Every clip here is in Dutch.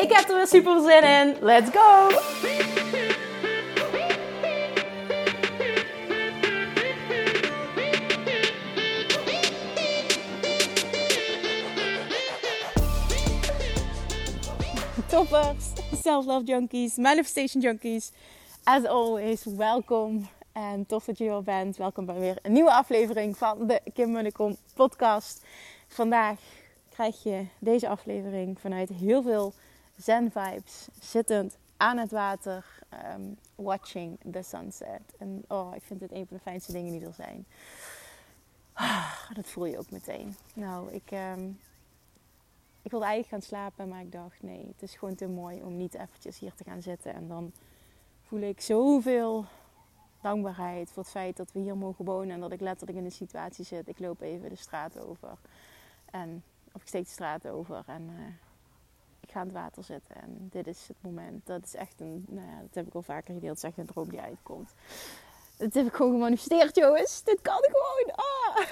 Ik heb er weer super zin in. Let's go! Toppers, self-love junkies, manifestation junkies. As always, welkom en tof dat je hier bent. Welkom bij weer een nieuwe aflevering van de Kim Munnekom podcast. Vandaag krijg je deze aflevering vanuit heel veel zen vibes, zittend aan het water, um, watching the sunset. En oh, ik vind het een van de fijnste dingen die er zijn. Ah, dat voel je ook meteen. Nou, ik, um, ik wilde eigenlijk gaan slapen, maar ik dacht nee, het is gewoon te mooi om niet eventjes hier te gaan zitten. En dan voel ik zoveel dankbaarheid voor het feit dat we hier mogen wonen en dat ik letterlijk in de situatie zit. Ik loop even de straat over. En, of ik steek de straat over en uh, ik ga aan het water zitten. En dit is het moment. Dat is echt een, nou ja, dat heb ik al vaker gedeeld. Echt een droom die uitkomt. Dat heb ik gewoon gemanifesteerd, jongens. Dit kan gewoon. Ah.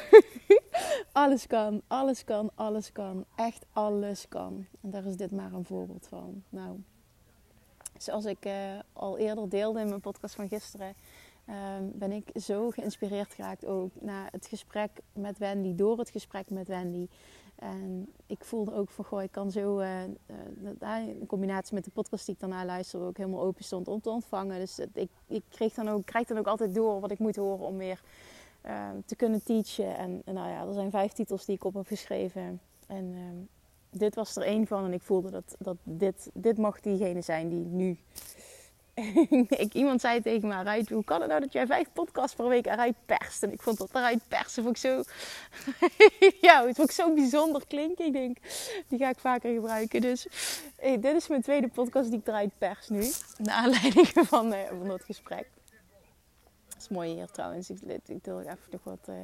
alles kan, alles kan, alles kan. Echt alles kan. En daar is dit maar een voorbeeld van. Nou, zoals ik uh, al eerder deelde in mijn podcast van gisteren, uh, ben ik zo geïnspireerd geraakt ook na het gesprek met Wendy, door het gesprek met Wendy. En ik voelde ook van, goh, ik kan zo, uh, in combinatie met de podcast die ik daarna luisterde, ook helemaal open stond om te ontvangen. Dus ik, ik kreeg dan ook, krijg dan ook altijd door wat ik moet horen om weer ehm, te kunnen teachen. En, nou ja, er zijn vijf titels die ik op heb geschreven. En ehm, dit was er één van en ik voelde dat, dat dit, dit mag diegene zijn die nu... ik, iemand zei tegen me, eruit, hoe kan het nou dat jij vijf podcasts per week eruit perst? En ik vond dat eruit persen vond ik zo... ja, het vond ik zo bijzonder klinken. Ik denk, die ga ik vaker gebruiken. Dus hey, dit is mijn tweede podcast die ik eruit pers nu. Naar aanleiding van, uh, van dat gesprek. Dat is mooi hier trouwens. Ik, ik wil even nog wat, uh,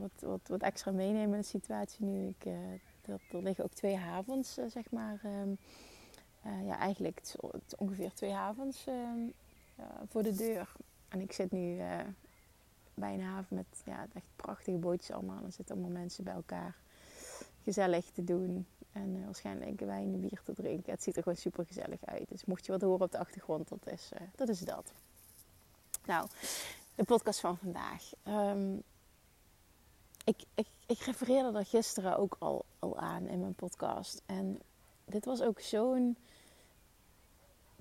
wat, wat, wat extra meenemen in de situatie nu. Ik dat, er liggen ook twee havens, zeg maar. Um, uh, ja, eigenlijk ongeveer twee havens uh, voor de deur. En ik zit nu bij een haven met ja, echt prachtige bootjes allemaal. Er zitten allemaal mensen bij elkaar gezellig te doen. En waarschijnlijk wijn en bier te drinken. Het ziet er gewoon super gezellig uit. Dus mocht je wat horen op de achtergrond, dat is dat. Is dat. Nou, de podcast van vandaag. Ik, ik, ik refereerde er gisteren ook al, al aan in mijn podcast. En dit was ook zo'n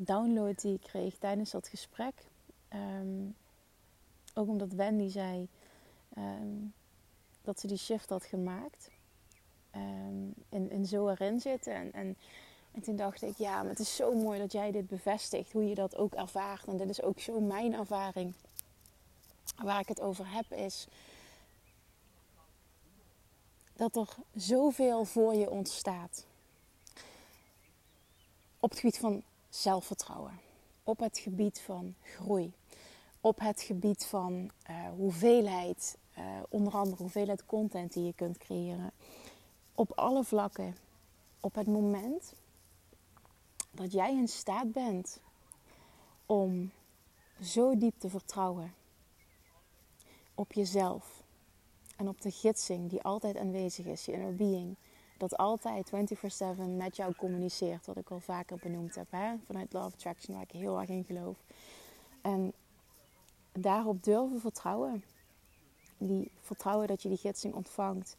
download die ik kreeg tijdens dat gesprek. Um, ook omdat Wendy zei um, dat ze die shift had gemaakt. En, en zo erin zitten. En, en, en toen dacht ik, ja, maar het is zo mooi dat jij dit bevestigt. Hoe je dat ook ervaart. En dit is ook zo mijn ervaring. Waar ik het over heb is dat er zoveel voor je ontstaat. Op het gebied van zelfvertrouwen, op het gebied van groei, op het gebied van uh, hoeveelheid, uh, onder andere hoeveelheid content die je kunt creëren. Op alle vlakken, op het moment dat jij in staat bent om zo diep te vertrouwen op jezelf, en op de gidsing die altijd aanwezig is, je inner being. Dat altijd 24-7 met jou communiceert, wat ik al vaker benoemd heb. Vanuit Love Attraction, waar ik heel erg in geloof. En daarop durven vertrouwen. Die vertrouwen dat je die gidsing ontvangt.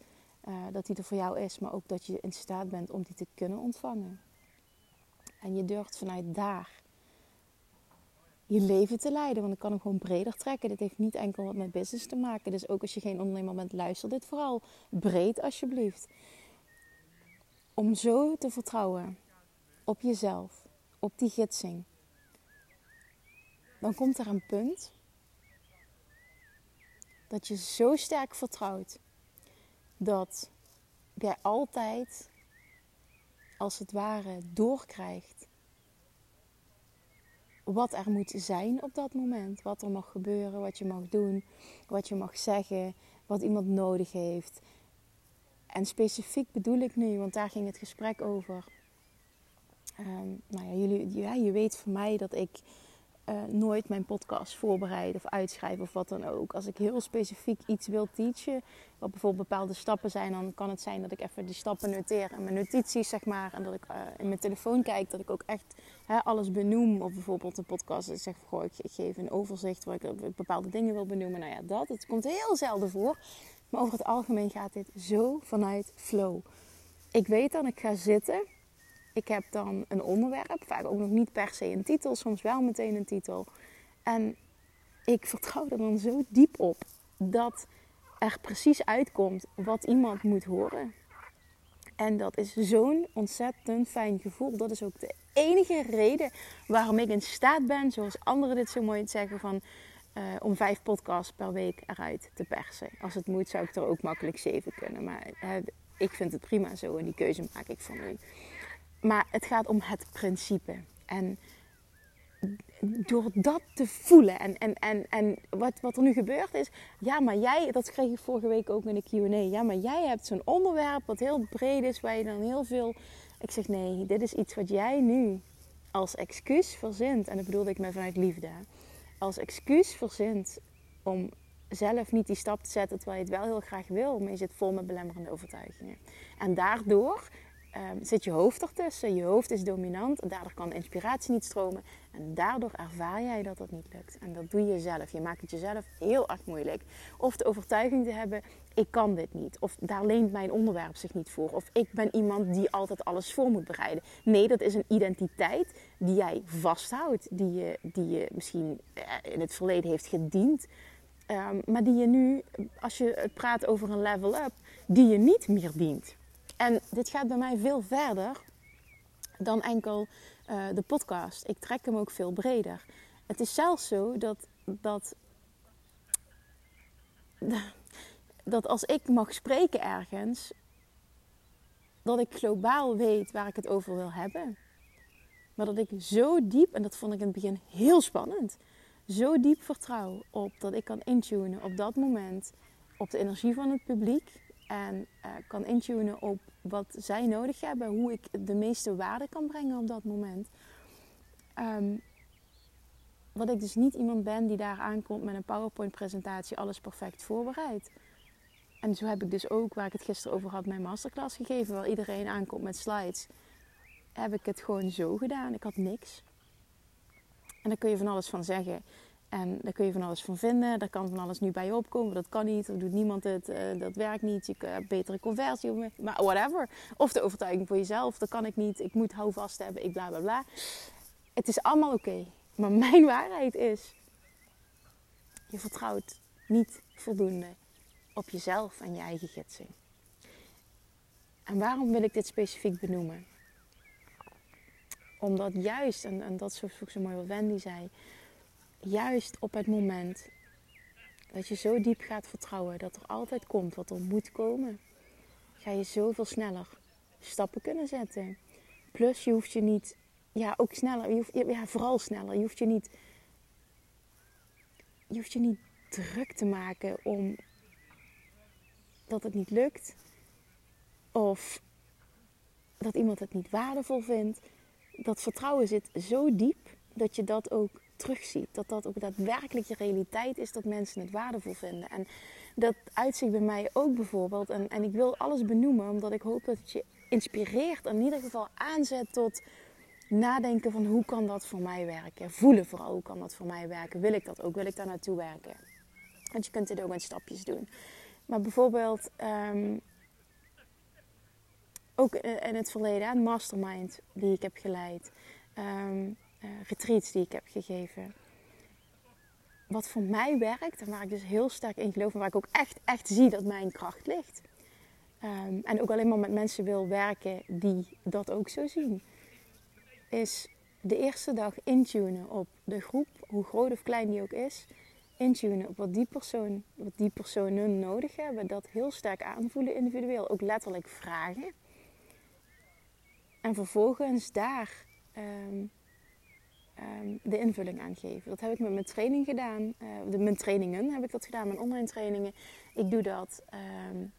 Uh, dat die er voor jou is, maar ook dat je in staat bent om die te kunnen ontvangen. En je durft vanuit daar je leven te leiden. Want ik kan hem gewoon breder trekken. Dit heeft niet enkel wat met business te maken. Dus ook als je geen ondernemer bent, luister dit vooral breed alsjeblieft. Om zo te vertrouwen op jezelf, op die gidsing. Dan komt er een punt dat je zo sterk vertrouwt dat jij altijd als het ware doorkrijgt wat er moet zijn op dat moment. Wat er mag gebeuren, wat je mag doen, wat je mag zeggen, wat iemand nodig heeft. En specifiek bedoel ik nu, want daar ging het gesprek over. Um, nou ja, jullie, ja, je weet van mij dat ik uh, nooit mijn podcast voorbereid of uitschrijf of wat dan ook. Als ik heel specifiek iets wil teachen, wat bijvoorbeeld bepaalde stappen zijn, dan kan het zijn dat ik even die stappen noteer in mijn notities, zeg maar. En dat ik uh, in mijn telefoon kijk, dat ik ook echt hè, alles benoem. Of bijvoorbeeld een podcast, ik zeg goh, ik, ik, geef een overzicht waar ik bepaalde dingen wil benoemen. Nou ja, dat. Het komt heel zelden voor. Maar over het algemeen gaat dit zo vanuit flow. Ik weet dan, ik ga zitten ik heb dan een onderwerp, vaak ook nog niet per se een titel, soms wel meteen een titel. En ik vertrouw er dan zo diep op dat er precies uitkomt wat iemand moet horen. En dat is zo'n ontzettend fijn gevoel. Dat is ook de enige reden waarom ik in staat ben, zoals anderen dit zo mooi zeggen, van uh, om vijf podcasts per week eruit te persen. Als het moet, zou ik er ook makkelijk zeven kunnen. Maar ik vind het prima zo en die keuze maak ik voor nu. Maar het gaat om het principe. En door dat te voelen. En, en, en, en wat, wat er nu gebeurt is. Ja, maar jij, dat kreeg ik vorige week ook in de QA. Ja, maar jij hebt zo'n onderwerp wat heel breed is, waar je dan heel veel. Ik zeg nee, dit is iets wat jij nu als excuus verzint. En dat bedoelde ik me vanuit liefde. Als excuus verzint om zelf niet die stap te zetten terwijl je het wel heel graag wil. Maar je zit vol met belemmerende overtuigingen. En daardoor um, zit je hoofd ertussen. Je hoofd is dominant daardoor kan inspiratie niet stromen. En daardoor ervaar jij dat dat niet lukt. En dat doe je zelf. Je maakt het jezelf heel erg moeilijk. Of de overtuiging te hebben, ik kan dit niet. Of daar leent mijn onderwerp zich niet voor. Of ik ben iemand die altijd alles voor moet bereiden. Nee, dat is een identiteit die jij vasthoudt. Die je, die je misschien eh, in het verleden heeft gediend. Um, maar die je nu, als je het praat over een level up, die je niet meer dient. En dit gaat bij mij veel verder dan enkel uh, de podcast. Ik trek hem ook veel breder. Het is zelfs zo dat, dat, dat als ik mag spreken ergens, dat ik globaal weet waar ik het over wil hebben. Maar dat ik zo diep, en dat vond ik in het begin heel spannend, zo diep vertrouw op dat ik kan intunen op dat moment op de energie van het publiek en uh, kan intunen op wat zij nodig hebben, hoe ik de meeste waarde kan brengen op dat moment. Um, wat ik dus niet iemand ben die daar aankomt met een PowerPoint-presentatie, alles perfect voorbereid. En zo heb ik dus ook, waar ik het gisteren over had, mijn masterclass gegeven, waar iedereen aankomt met slides. Heb ik het gewoon zo gedaan. Ik had niks. En daar kun je van alles van zeggen. En daar kun je van alles van vinden. Daar kan van alles nu bij opkomen. Dat kan niet. Dat doet niemand het. Uh, dat werkt niet. Je hebt betere conversie. Maar whatever. Of de overtuiging voor jezelf. Dat kan ik niet. Ik moet houvast hebben. Ik bla bla bla. Het is allemaal oké. Maar mijn waarheid is. Je vertrouwt niet voldoende op jezelf en je eigen gidsing. En waarom wil ik dit specifiek benoemen? Omdat juist, en, en dat is zo mooi wat Wendy zei juist op het moment dat je zo diep gaat vertrouwen dat er altijd komt wat er moet komen, ga je zoveel sneller stappen kunnen zetten. Plus je hoeft je niet, ja ook sneller, je hoeft, ja vooral sneller, je hoeft je niet, je hoeft je niet druk te maken om dat het niet lukt of dat iemand het niet waardevol vindt. Dat vertrouwen zit zo diep dat je dat ook terugziet. Dat dat ook daadwerkelijk je realiteit is dat mensen het waardevol vinden. En dat uitzicht bij mij ook bijvoorbeeld. En, en ik wil alles benoemen omdat ik hoop dat het je inspireert. En in ieder geval aanzet tot nadenken van hoe kan dat voor mij werken. Voelen vooral hoe kan dat voor mij werken. Wil ik dat ook? Wil ik daar naartoe werken? Want je kunt dit ook in stapjes doen. Maar bijvoorbeeld... Um, ook in het verleden, een mastermind die ik heb geleid. Um, uh, retreats die ik heb gegeven. Wat voor mij werkt en waar ik dus heel sterk in geloof en waar ik ook echt, echt zie dat mijn kracht ligt. Um, en ook alleen maar met mensen wil werken die dat ook zo zien. Is de eerste dag intunen op de groep, hoe groot of klein die ook is. Intunen op wat die, persoon, wat die personen nodig hebben. Dat heel sterk aanvoelen individueel. Ook letterlijk vragen. En vervolgens daar ehm, ehm, de invulling aan geven. Dat heb ik met mijn training gedaan. Uh, de, mijn trainingen heb ik dat gedaan, mijn online trainingen. Ik doe dat um,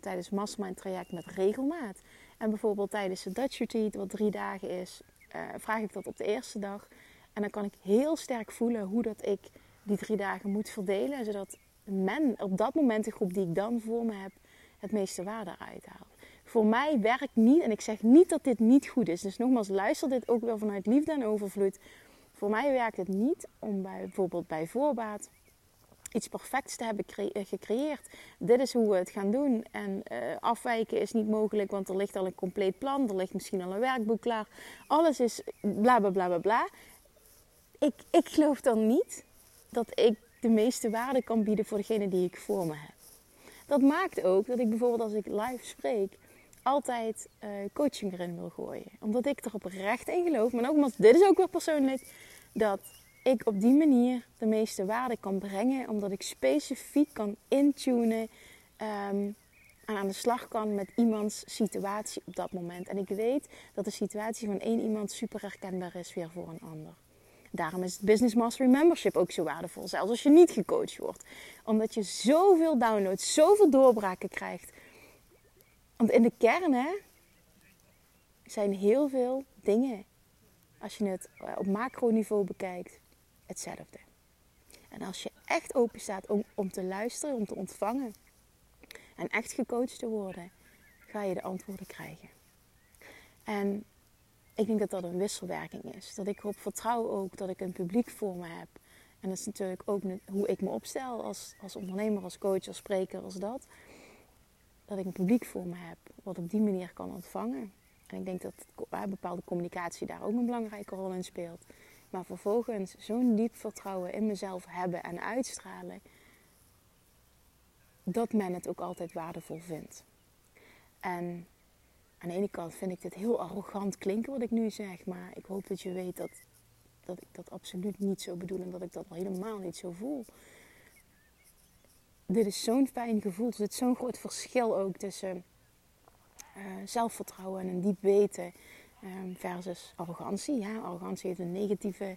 tijdens Mastermind traject met regelmaat. En bijvoorbeeld tijdens de Dutch Retreat, wat drie dagen is, uh, vraag ik dat op de eerste dag. En dan kan ik heel sterk voelen hoe dat ik die drie dagen moet verdelen. Zodat men op dat moment, de groep die ik dan voor me heb, het meeste waarde eruit haalt. Voor mij werkt niet, en ik zeg niet dat dit niet goed is. Dus nogmaals, luister dit ook wel vanuit liefde en overvloed. Voor mij werkt het niet om bij, bijvoorbeeld bij voorbaat iets perfects te hebben eh, gecreëerd. Dit is hoe we het gaan doen. En uh, afwijken is niet mogelijk, want er ligt al een compleet plan. Er ligt misschien al een werkboek klaar. Alles is bla bla bla bla bla. Ik, ik geloof dan niet dat ik de meeste waarde kan bieden voor degene die ik voor me heb. Dat maakt ook dat ik bijvoorbeeld als ik live spreek altijd uh, coaching erin wil gooien. Omdat ik er oprecht in geloof. Maar nogmaals, dit is ook weer persoonlijk. Dat ik op die manier de meeste waarde kan brengen. Omdat ik specifiek kan intunen. Um, en aan de slag kan met iemands situatie op dat moment. En ik weet dat de situatie van één iemand super herkenbaar is weer voor een ander. Daarom is het Business Mastery Membership ook zo waardevol, zelfs als je niet gecoacht wordt. Omdat je zoveel downloads, zoveel doorbraken krijgt. Want in de kern hè, zijn heel veel dingen, als je het eh, op macroniveau bekijkt, hetzelfde. En als je echt open staat om, om te luisteren, om te ontvangen en echt gecoacht te worden, ga je de antwoorden krijgen. En ik denk dat dat een wisselwerking is. Dat ik erop vertrouw ook dat ik een publiek voor me heb. En dat is natuurlijk ook hoe ik me opstel als, als ondernemer, als coach, als spreker, als dat. Dat ik een publiek voor me heb, wat op die manier kan ontvangen. En ik denk dat bepaalde communicatie daar ook een belangrijke rol in speelt. Maar vervolgens zo'n diep vertrouwen in mezelf hebben en uitstralen, dat men het ook altijd waardevol vindt. En aan de ene kant vind ik dit heel arrogant klinken wat ik nu zeg, maar ik hoop dat je weet dat, dat ik dat absoluut niet zo bedoel en dat ik dat al helemaal niet zo voel. Dit is zo'n fijn gevoel, er zit zo'n groot verschil ook tussen uh, zelfvertrouwen en een diep weten um, versus arrogantie. Ja, arrogantie heeft een negatieve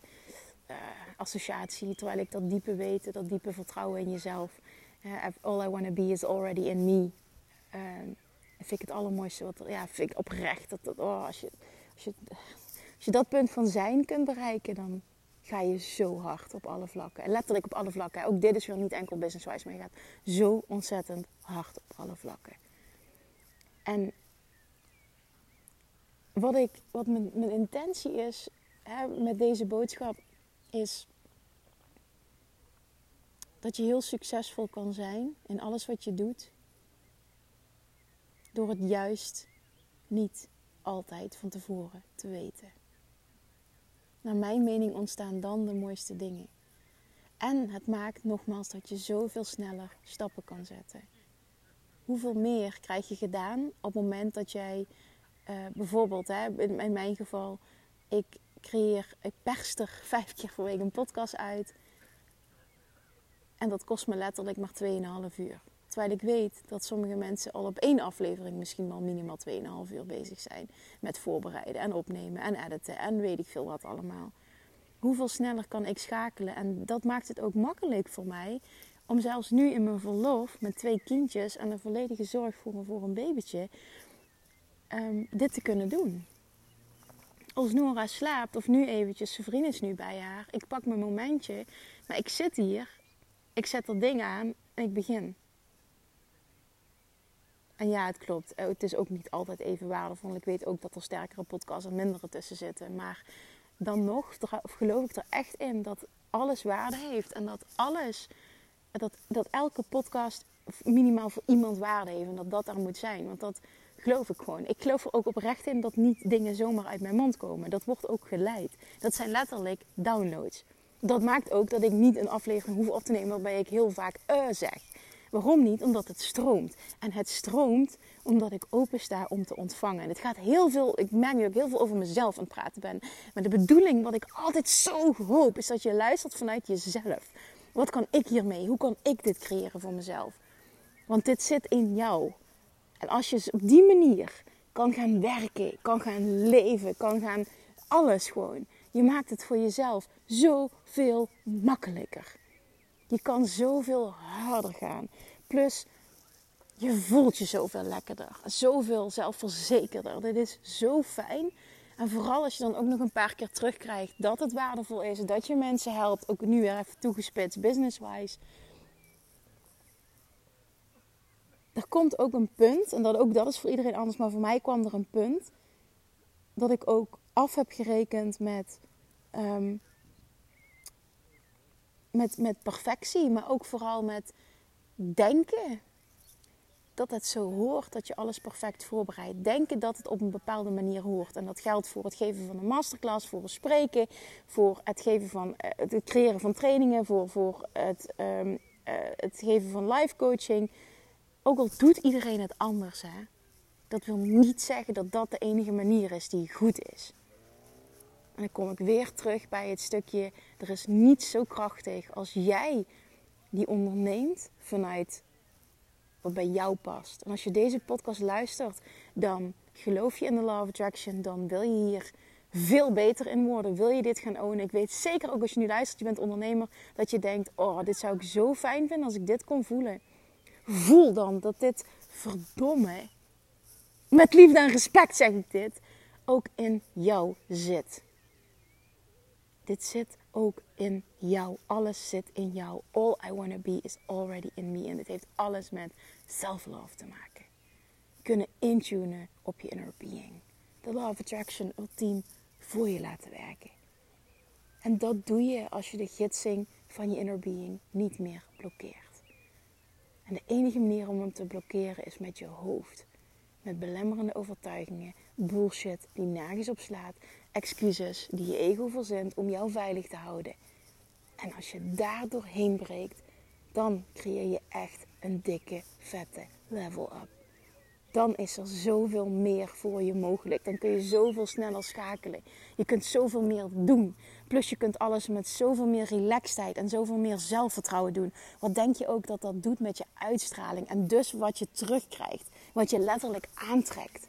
uh, associatie, terwijl ik dat diepe weten, dat diepe vertrouwen in jezelf. Uh, all I want to be is already in me. Um, vind ik het allermooiste. Wat ja, vind ik oprecht. Dat, dat, oh, als, je, als, je, als je dat punt van zijn kunt bereiken, dan ga je zo hard op alle vlakken. En letterlijk op alle vlakken. Ook dit is weer niet enkel business-wise, maar je gaat zo ontzettend hard op alle vlakken. En wat, ik, wat mijn, mijn intentie is hè, met deze boodschap, is dat je heel succesvol kan zijn in alles wat je doet door het juist niet altijd van tevoren te weten. Naar mijn mening ontstaan dan de mooiste dingen. En het maakt nogmaals dat je zoveel sneller stappen kan zetten. Hoeveel meer krijg je gedaan op het moment dat jij uh, bijvoorbeeld, hè, in, in, mijn geval, ik creëer, ik perster vijf keer per week een podcast uit. En dat kost me letterlijk maar 2,5 uur. Terwijl ik weet dat sommige mensen al op één aflevering misschien wel minimaal 2,5 uur bezig zijn. Met voorbereiden en opnemen en editen en weet ik veel wat allemaal. Hoeveel sneller kan ik schakelen? En dat maakt het ook makkelijk voor mij om zelfs nu in mijn verlof met twee kindjes en een volledige zorg voor voor een babytje, um, dit te kunnen doen. Als Nora slaapt of nu eventjes, zijn vriend is nu bij haar, ik pak mijn momentje, maar ik zit hier, ik zet er ding aan en ik begin. En ja, het klopt. Eh, het is ook niet altijd even waardevol. Ik weet ook dat er sterkere podcasts en mindere tussen zitten. Maar dan nog geloof ik er echt in dat alles waarde heeft. En dat alles, dat, dat elke podcast minimaal voor iemand waarde heeft. En dat dat er moet zijn. Want dat geloof ik gewoon. Ik geloof er ook oprecht in dat niet dingen zomaar uit mijn mond komen. Dat wordt ook geleid. Dat zijn letterlijk downloads. Dat maakt ook dat ik niet een aflevering hoef op te nemen waarbij ik heel vaak uh zeg. Waarom niet? Omdat het stroomt. En het stroomt omdat ik open sta om te ontvangen. En het gaat heel veel, ik merk nu ik heel veel over mezelf aan het praten ben. Maar de bedoeling, wat ik altijd zo hoop, is dat je luistert vanuit jezelf. Wat kan ik hiermee? Hoe kan ik dit creëren voor mezelf? Want dit zit in jou. En als je op die manier kan gaan werken, kan gaan leven, kan gaan alles gewoon. Je maakt het voor jezelf zoveel makkelijker. Je kan zoveel harder gaan. Plus, je voelt je zoveel lekkerder. Zoveel zelfverzekerder. Dit is zo fijn. En vooral als je dan ook nog een paar keer terugkrijgt dat het waardevol is. Dat je mensen helpt. Ook nu weer even toegespitst, business-wise. Er komt ook een punt, en dat, ook dat is voor iedereen anders, maar voor mij kwam er een punt dat ik ook af heb gerekend met, um, met, met perfectie, maar ook vooral met denken dat het zo hoort dat je alles perfect voorbereidt. Denken dat het op een bepaalde manier hoort. En dat geldt voor het geven van een masterclass, voor het spreken, voor het, geven van, eh, het creëren van trainingen, voor, voor het, um, het geven van live coaching. Ook al doet iedereen het anders, hè, dat wil niet zeggen dat dat de enige manier is die goed is. En dan kom ik weer terug bij het stukje: er is niets zo krachtig als jij die onderneemt vanuit wat bij jou past. En als je deze podcast luistert, dan geloof je in de Law of Attraction, dan wil je hier veel beter in worden. Wil je dit gaan ownen? Ik weet zeker ook als je nu luistert, je bent ondernemer, dat je denkt: oh, dit zou ik zo fijn vinden als ik dit kon voelen. Voel dan dat dit verdomme, met liefde en respect zeg ik dit, ook in jou zit. Dit zit ook in jou. Alles zit in jou. All I want to be is already in me. En dit heeft alles met self-love te maken. Kunnen intunen op je inner being. De law of attraction ultiem voor je laten werken. En dat doe je als je de gidsing van je inner being niet meer blokkeert. En de enige manier om hem te blokkeren is met je hoofd. Met belemmerende overtuigingen, bullshit die nergens op slaat, excuses die je ego verzint om jou veilig te houden. En als je daar doorheen breekt, dan creëer je echt een dikke, vette level up. Dan is er zoveel meer voor je mogelijk. Dan kun je zoveel sneller schakelen. Je kunt zoveel meer doen. Plus je kunt alles met zoveel meer relaxedheid en zoveel meer zelfvertrouwen doen. Wat denk je ook dat dat doet met je uitstraling? En dus wat je terugkrijgt. Wat je letterlijk aantrekt.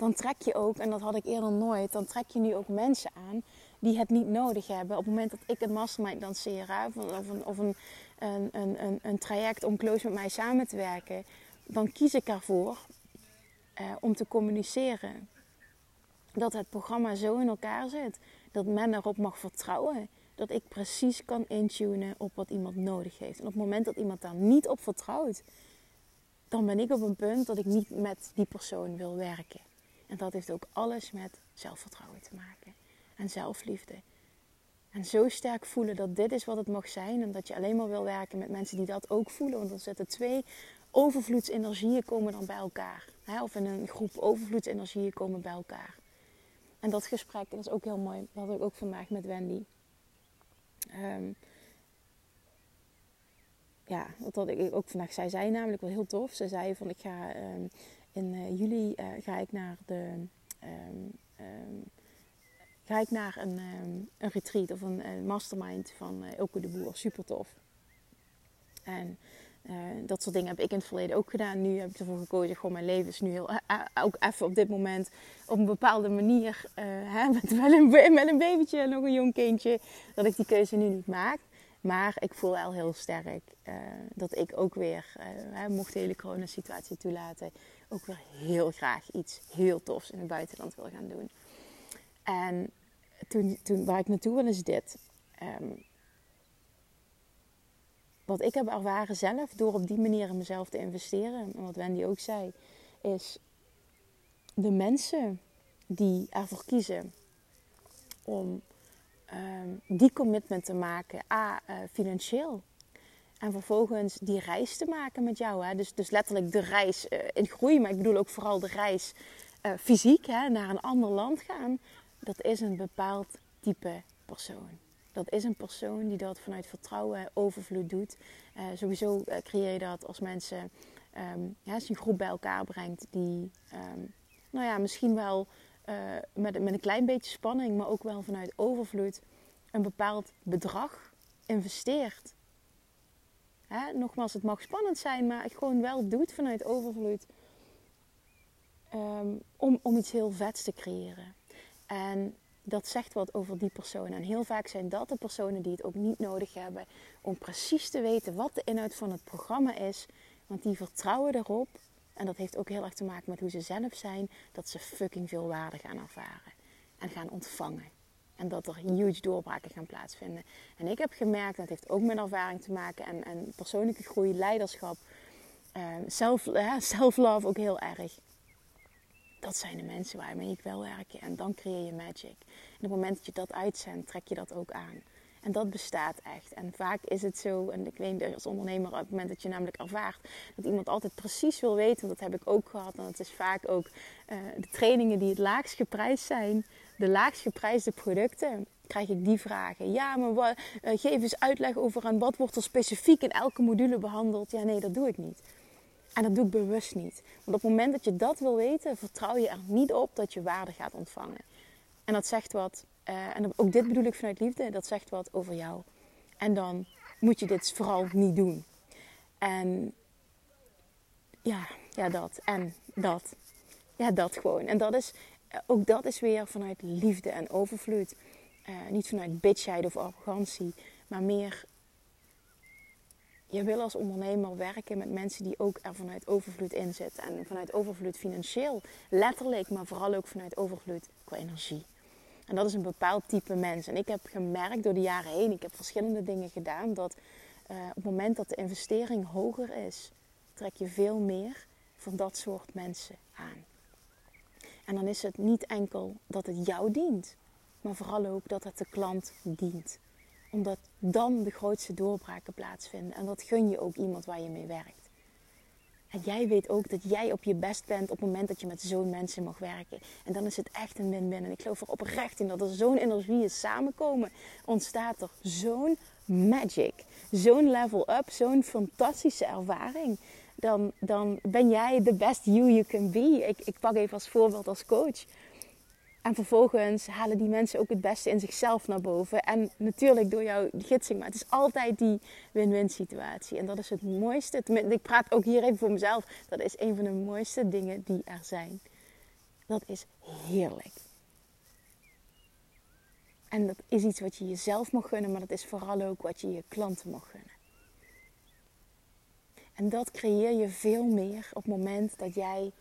Dan trek je ook, en dat had ik eerder nooit, dan trek je nu ook mensen aan die het niet nodig hebben. Op het moment dat ik een mastermind lanceer of, of, een, of een, een, een, een, traject om close met mij samen te werken, dan kies ik ervoor eh, om te communiceren dat het programma zo in elkaar zit dat men erop mag vertrouwen dat ik precies kan intunen op wat iemand nodig heeft. En op het moment dat iemand daar niet op vertrouwt, dan ben ik op een punt dat ik niet met die persoon wil werken. En dat heeft ook alles met zelfvertrouwen te maken en zelfliefde. En zo sterk voelen dat dit is wat het mag zijn en dat je alleen maar wil werken met mensen die dat ook voelen. Want dan zitten twee overvloedsenergieën komen dan bij elkaar. Of in een groep overvloedsenergieën komen bij elkaar. En dat gesprek, is ook heel mooi, dat had ik ook vandaag met Wendy. Um, ja, dat had ik ook vandaag. Zij zei namelijk wel heel tof. Ze zei van ik ga um, in uh, juli uh, ga ik naar de um, ga ik naar een, een retreat of een, mastermind van uh, Ilke de Boer. Super tof. En dat soort dingen heb ik in het verleden ook gedaan. Nu heb ik ervoor gekozen, gewoon mijn leven is nu heel, ook even op dit moment op een bepaalde manier, hè, met, wel een, met een babytje en nog een jong kindje, dat ik die keuze nu niet maak. Maar ik voel wel heel sterk dat ik ook weer, mocht de hele coronasituatie toelaten, ook weer heel graag iets heel tofs in het buitenland wil gaan doen. En toen, toen waar ik naartoe wil is dit. Um, wat ik heb ervaren zelf door op die manier in mezelf te investeren, en wat Wendy ook zei, is de mensen die ervoor kiezen om um, die commitment te maken, a, uh, financieel. En vervolgens die reis te maken met jou. Hè? Dus, dus letterlijk de reis uh, in groei, maar ik bedoel ook vooral de reis uh, fysiek hè? naar een ander land gaan. Dat is een bepaald type persoon. Dat is een persoon die dat vanuit vertrouwen overvloed doet. Uh, sowieso creëer je dat als mensen, um, ja, als je een groep bij elkaar brengt die, um, nou ja, misschien wel met, met een klein beetje spanning, maar ook wel vanuit overvloed, een bepaald bedrag investeert. Hè? Nogmaals, het mag spannend zijn, maar het gewoon wel doet vanuit overvloed. ehm, om, om iets heel vets te creëren. En dat zegt wat over die persoon. En heel vaak zijn dat de personen die het ook niet nodig hebben om precies te weten wat de inhoud van het programma is. Want die vertrouwen erop, en dat heeft ook heel erg te maken met hoe ze zelf zijn, dat ze fucking veel waarde gaan ervaren en gaan ontvangen. En dat er huge doorbraken gaan plaatsvinden. En ik heb gemerkt, dat heeft ook met ervaring te maken en, en persoonlijke groei, leiderschap, uh, self-love ook heel erg dat zijn de mensen waarmee ik wil werken. En dan creëer je magic. En op het moment dat je dat uitzendt, trek je dat ook aan. En dat bestaat echt. En vaak is het zo, en ik weet als ondernemer, op het moment dat je namelijk ervaart dat iemand altijd precies wil weten, dat heb ik ook gehad. En dat is vaak ook uh, de trainingen die het laagst geprijsd zijn, de laagst geprijsde producten. Krijg ik die vragen? Ja, maar uh, geef eens uitleg over aan wat wordt er specifiek in elke module behandeld? Ja, nee, dat doe ik niet. En dat doe ik bewust niet. Want op het moment dat je dat wil weten, vertrouw je er niet op dat je waarde gaat ontvangen. En dat zegt wat, uh, en ook dit bedoel ik vanuit liefde, dat zegt wat over jou. En dan moet je dit vooral niet doen. En ja, ja, dat. En dat. Ja, dat gewoon. En dat is, eh, ook dat is weer vanuit liefde en overvloed. Uh, niet vanuit bitchheid of arrogantie, maar meer je wil als ondernemer werken met mensen die ook er vanuit overvloed in zitten. En vanuit overvloed financieel, letterlijk, maar vooral ook vanuit overvloed qua energie. En dat is een bepaald type mens. En ik heb gemerkt door de jaren heen, ik heb verschillende dingen gedaan, dat uh, op het moment dat de investering hoger is, trek je veel meer van dat soort mensen aan. En dan is het niet enkel dat het jou dient, maar vooral ook dat het de klant dient omdat dan de grootste doorbraken plaatsvinden. En dat gun je ook iemand waar je mee werkt. En jij weet ook dat jij op je best bent op het moment dat je met zo'n mensen mag werken. En dan is het echt een win-win. En ik geloof er oprecht in dat er zo'n energie is samenkomen. Ontstaat er zo'n magic. Zo'n level up. Zo'n fantastische ervaring. Dan, dan ben jij de best you you can be. Ik, ik pak even als voorbeeld als coach. En vervolgens halen die mensen ook het beste in zichzelf naar boven. En natuurlijk door jouw gidsing. Maar het is altijd die win-win situatie. En dat is het mooiste. Ik praat ook hier even voor mezelf. Dat is een van de mooiste dingen die er zijn. Dat is heerlijk. En dat is iets wat je jezelf mag gunnen. Maar dat is vooral ook wat je je klanten mag gunnen. En dat creëer je veel meer op het moment dat jij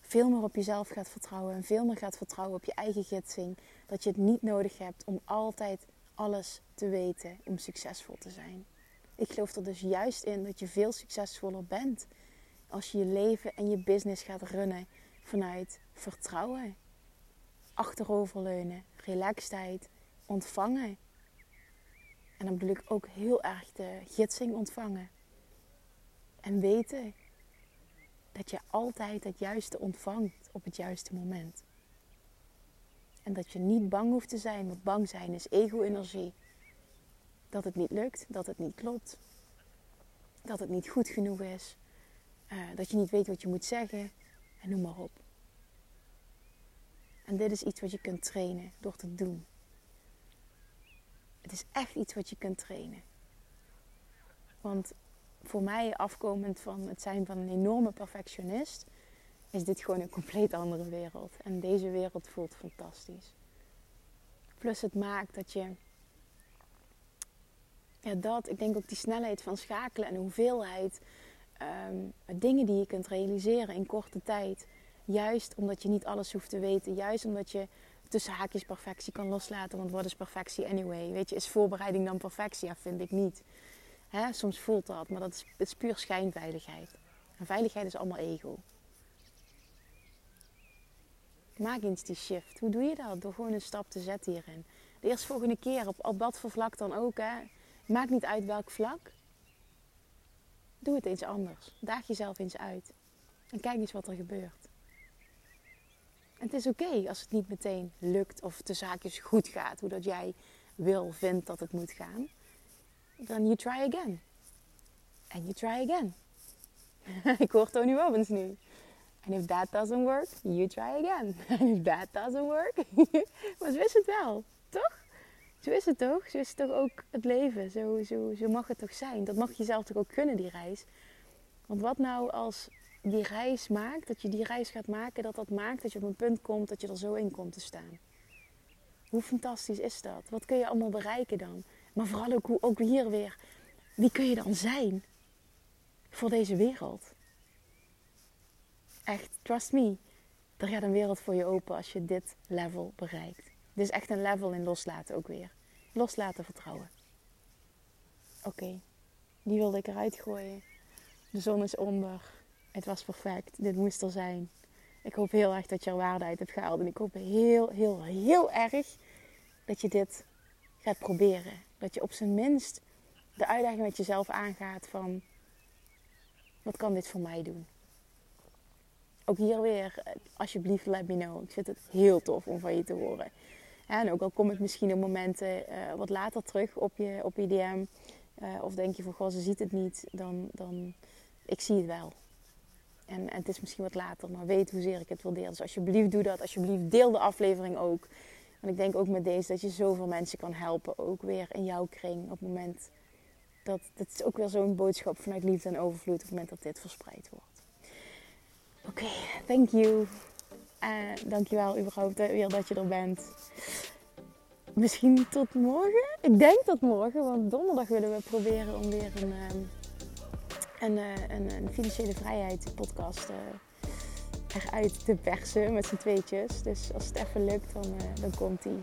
veel meer op jezelf gaat vertrouwen en veel meer gaat vertrouwen op je eigen gidsing. Dat je het niet nodig hebt om altijd alles te weten om succesvol te zijn. Ik geloof er dus juist in dat je veel succesvoller bent als je je leven en je business gaat runnen vanuit vertrouwen, achteroverleunen, relaxedheid, ontvangen. En dan bedoel ik ook heel erg de gidsing ontvangen. En weten dat je altijd het juiste ontvangt op het juiste moment. En dat je niet bang hoeft te zijn, want bang zijn is ego-energie. Dat het niet lukt, dat het niet klopt, dat het niet goed genoeg is, uh, dat je niet weet wat je moet zeggen en noem maar op. En dit is iets wat je kunt trainen door te doen. Het is echt iets wat je kunt trainen. Want voor mij afkomend van het zijn van een enorme perfectionist, is dit gewoon een compleet andere wereld. En deze wereld voelt fantastisch. Plus het maakt dat je, ja dat, ik denk ook die snelheid van schakelen en de hoeveelheid um, dingen die je kunt realiseren in korte tijd. Juist omdat je niet alles hoeft te weten. Juist omdat je tussen haakjes perfectie kan loslaten. Want wat is perfectie anyway? Weet je, is voorbereiding dan perfectie? Ja, vind ik niet. Hè, soms voelt dat, maar dat is, puur schijnveiligheid. En veiligheid is allemaal ego. Maak eens die shift. Hoe doe je dat? Door gewoon een stap te zetten hierin. De eerstvolgende keer, op, op wat voor vlak dan ook. Hè. Maakt niet uit welk vlak. Doe het eens anders. Daag jezelf eens uit. En kijk eens wat er gebeurt. En het is oké als het niet meteen lukt of de zaakjes goed gaat. Hoe dat jij wil, vindt dat het moet gaan then you try again. And you try again. Ik hoor Tony Robbins nu. And if that doesn't work, you try again. And if that doesn't work, maar zo is het wel, toch? Zo is het toch? Zo is het toch ook het leven? Zo, zo, zo mag het toch zijn? Dat mag je zelf toch ook kunnen, die reis? Want wat nou als die reis maakt, dat je die reis gaat maken, dat dat maakt dat je op een punt komt dat je er zo in komt te staan. Hoe fantastisch is dat? Wat kun je allemaal bereiken dan? Maar vooral ook, ook hier weer, wie kun je dan zijn voor deze wereld? Echt, trust me, er gaat een wereld voor je open als je dit level bereikt. Dit is echt een level in loslaten ook weer. Loslaten, vertrouwen. Oké, die wilde ik eruit gooien. De zon is onder. Het was perfect. Dit moest er zijn. Ik hoop heel erg dat je er waarde uit hebt gehaald. En ik hoop heel, heel, heel erg dat je dit gaat proberen. Dat je op zijn minst de uitdaging met jezelf aangaat van... Wat kan dit voor mij doen? Ook hier weer, alsjeblieft let me know. Ik vind het heel tof om van je te horen. En ook al kom ik misschien op momenten uh, wat later terug op je, op je DM... Uh, of denk je van, goh, ze ziet het niet, dan, dan ik zie het wel. En, en, het is misschien wat later, maar weet hoezeer ik het wil delen. Dus alsjeblieft doe dat. Alsjeblieft deel de aflevering ook. Want ik denk ook met deze dat je zoveel mensen kan helpen. Ook weer in jouw kring. Op het moment dat... Dat is ook weer zo'n boodschap vanuit liefde en overvloed. Op het moment dat dit verspreid wordt. Oké, thank you. Uh, dankjewel überhaupt weer dat je er bent. Misschien tot morgen. Ik denk tot morgen, want donderdag willen we proberen om weer een, ehm, eh, een, financiële vrijheid podcast uh, eruit te persen met z'n tweetjes. Dus als het even lukt, dan, uh, dan komt die.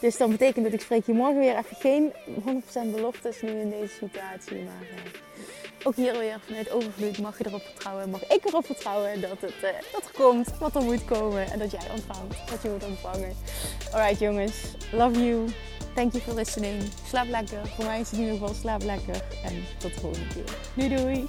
Dus dat betekent dat ik spreek je morgen weer even geen 100% beloftes nu in deze situatie. Maar ook hier weer vanuit overvloed mag je erop vertrouwen. Mag ik erop vertrouwen dat het dat er komt, wat er moet komen. En dat jij ontvangt wat je moet ontvangen. Alright jongens, love you. Thank you for listening. Slaap lekker. Voor mij is het in ieder geval slaap lekker. En tot de volgende keer. Doei doei.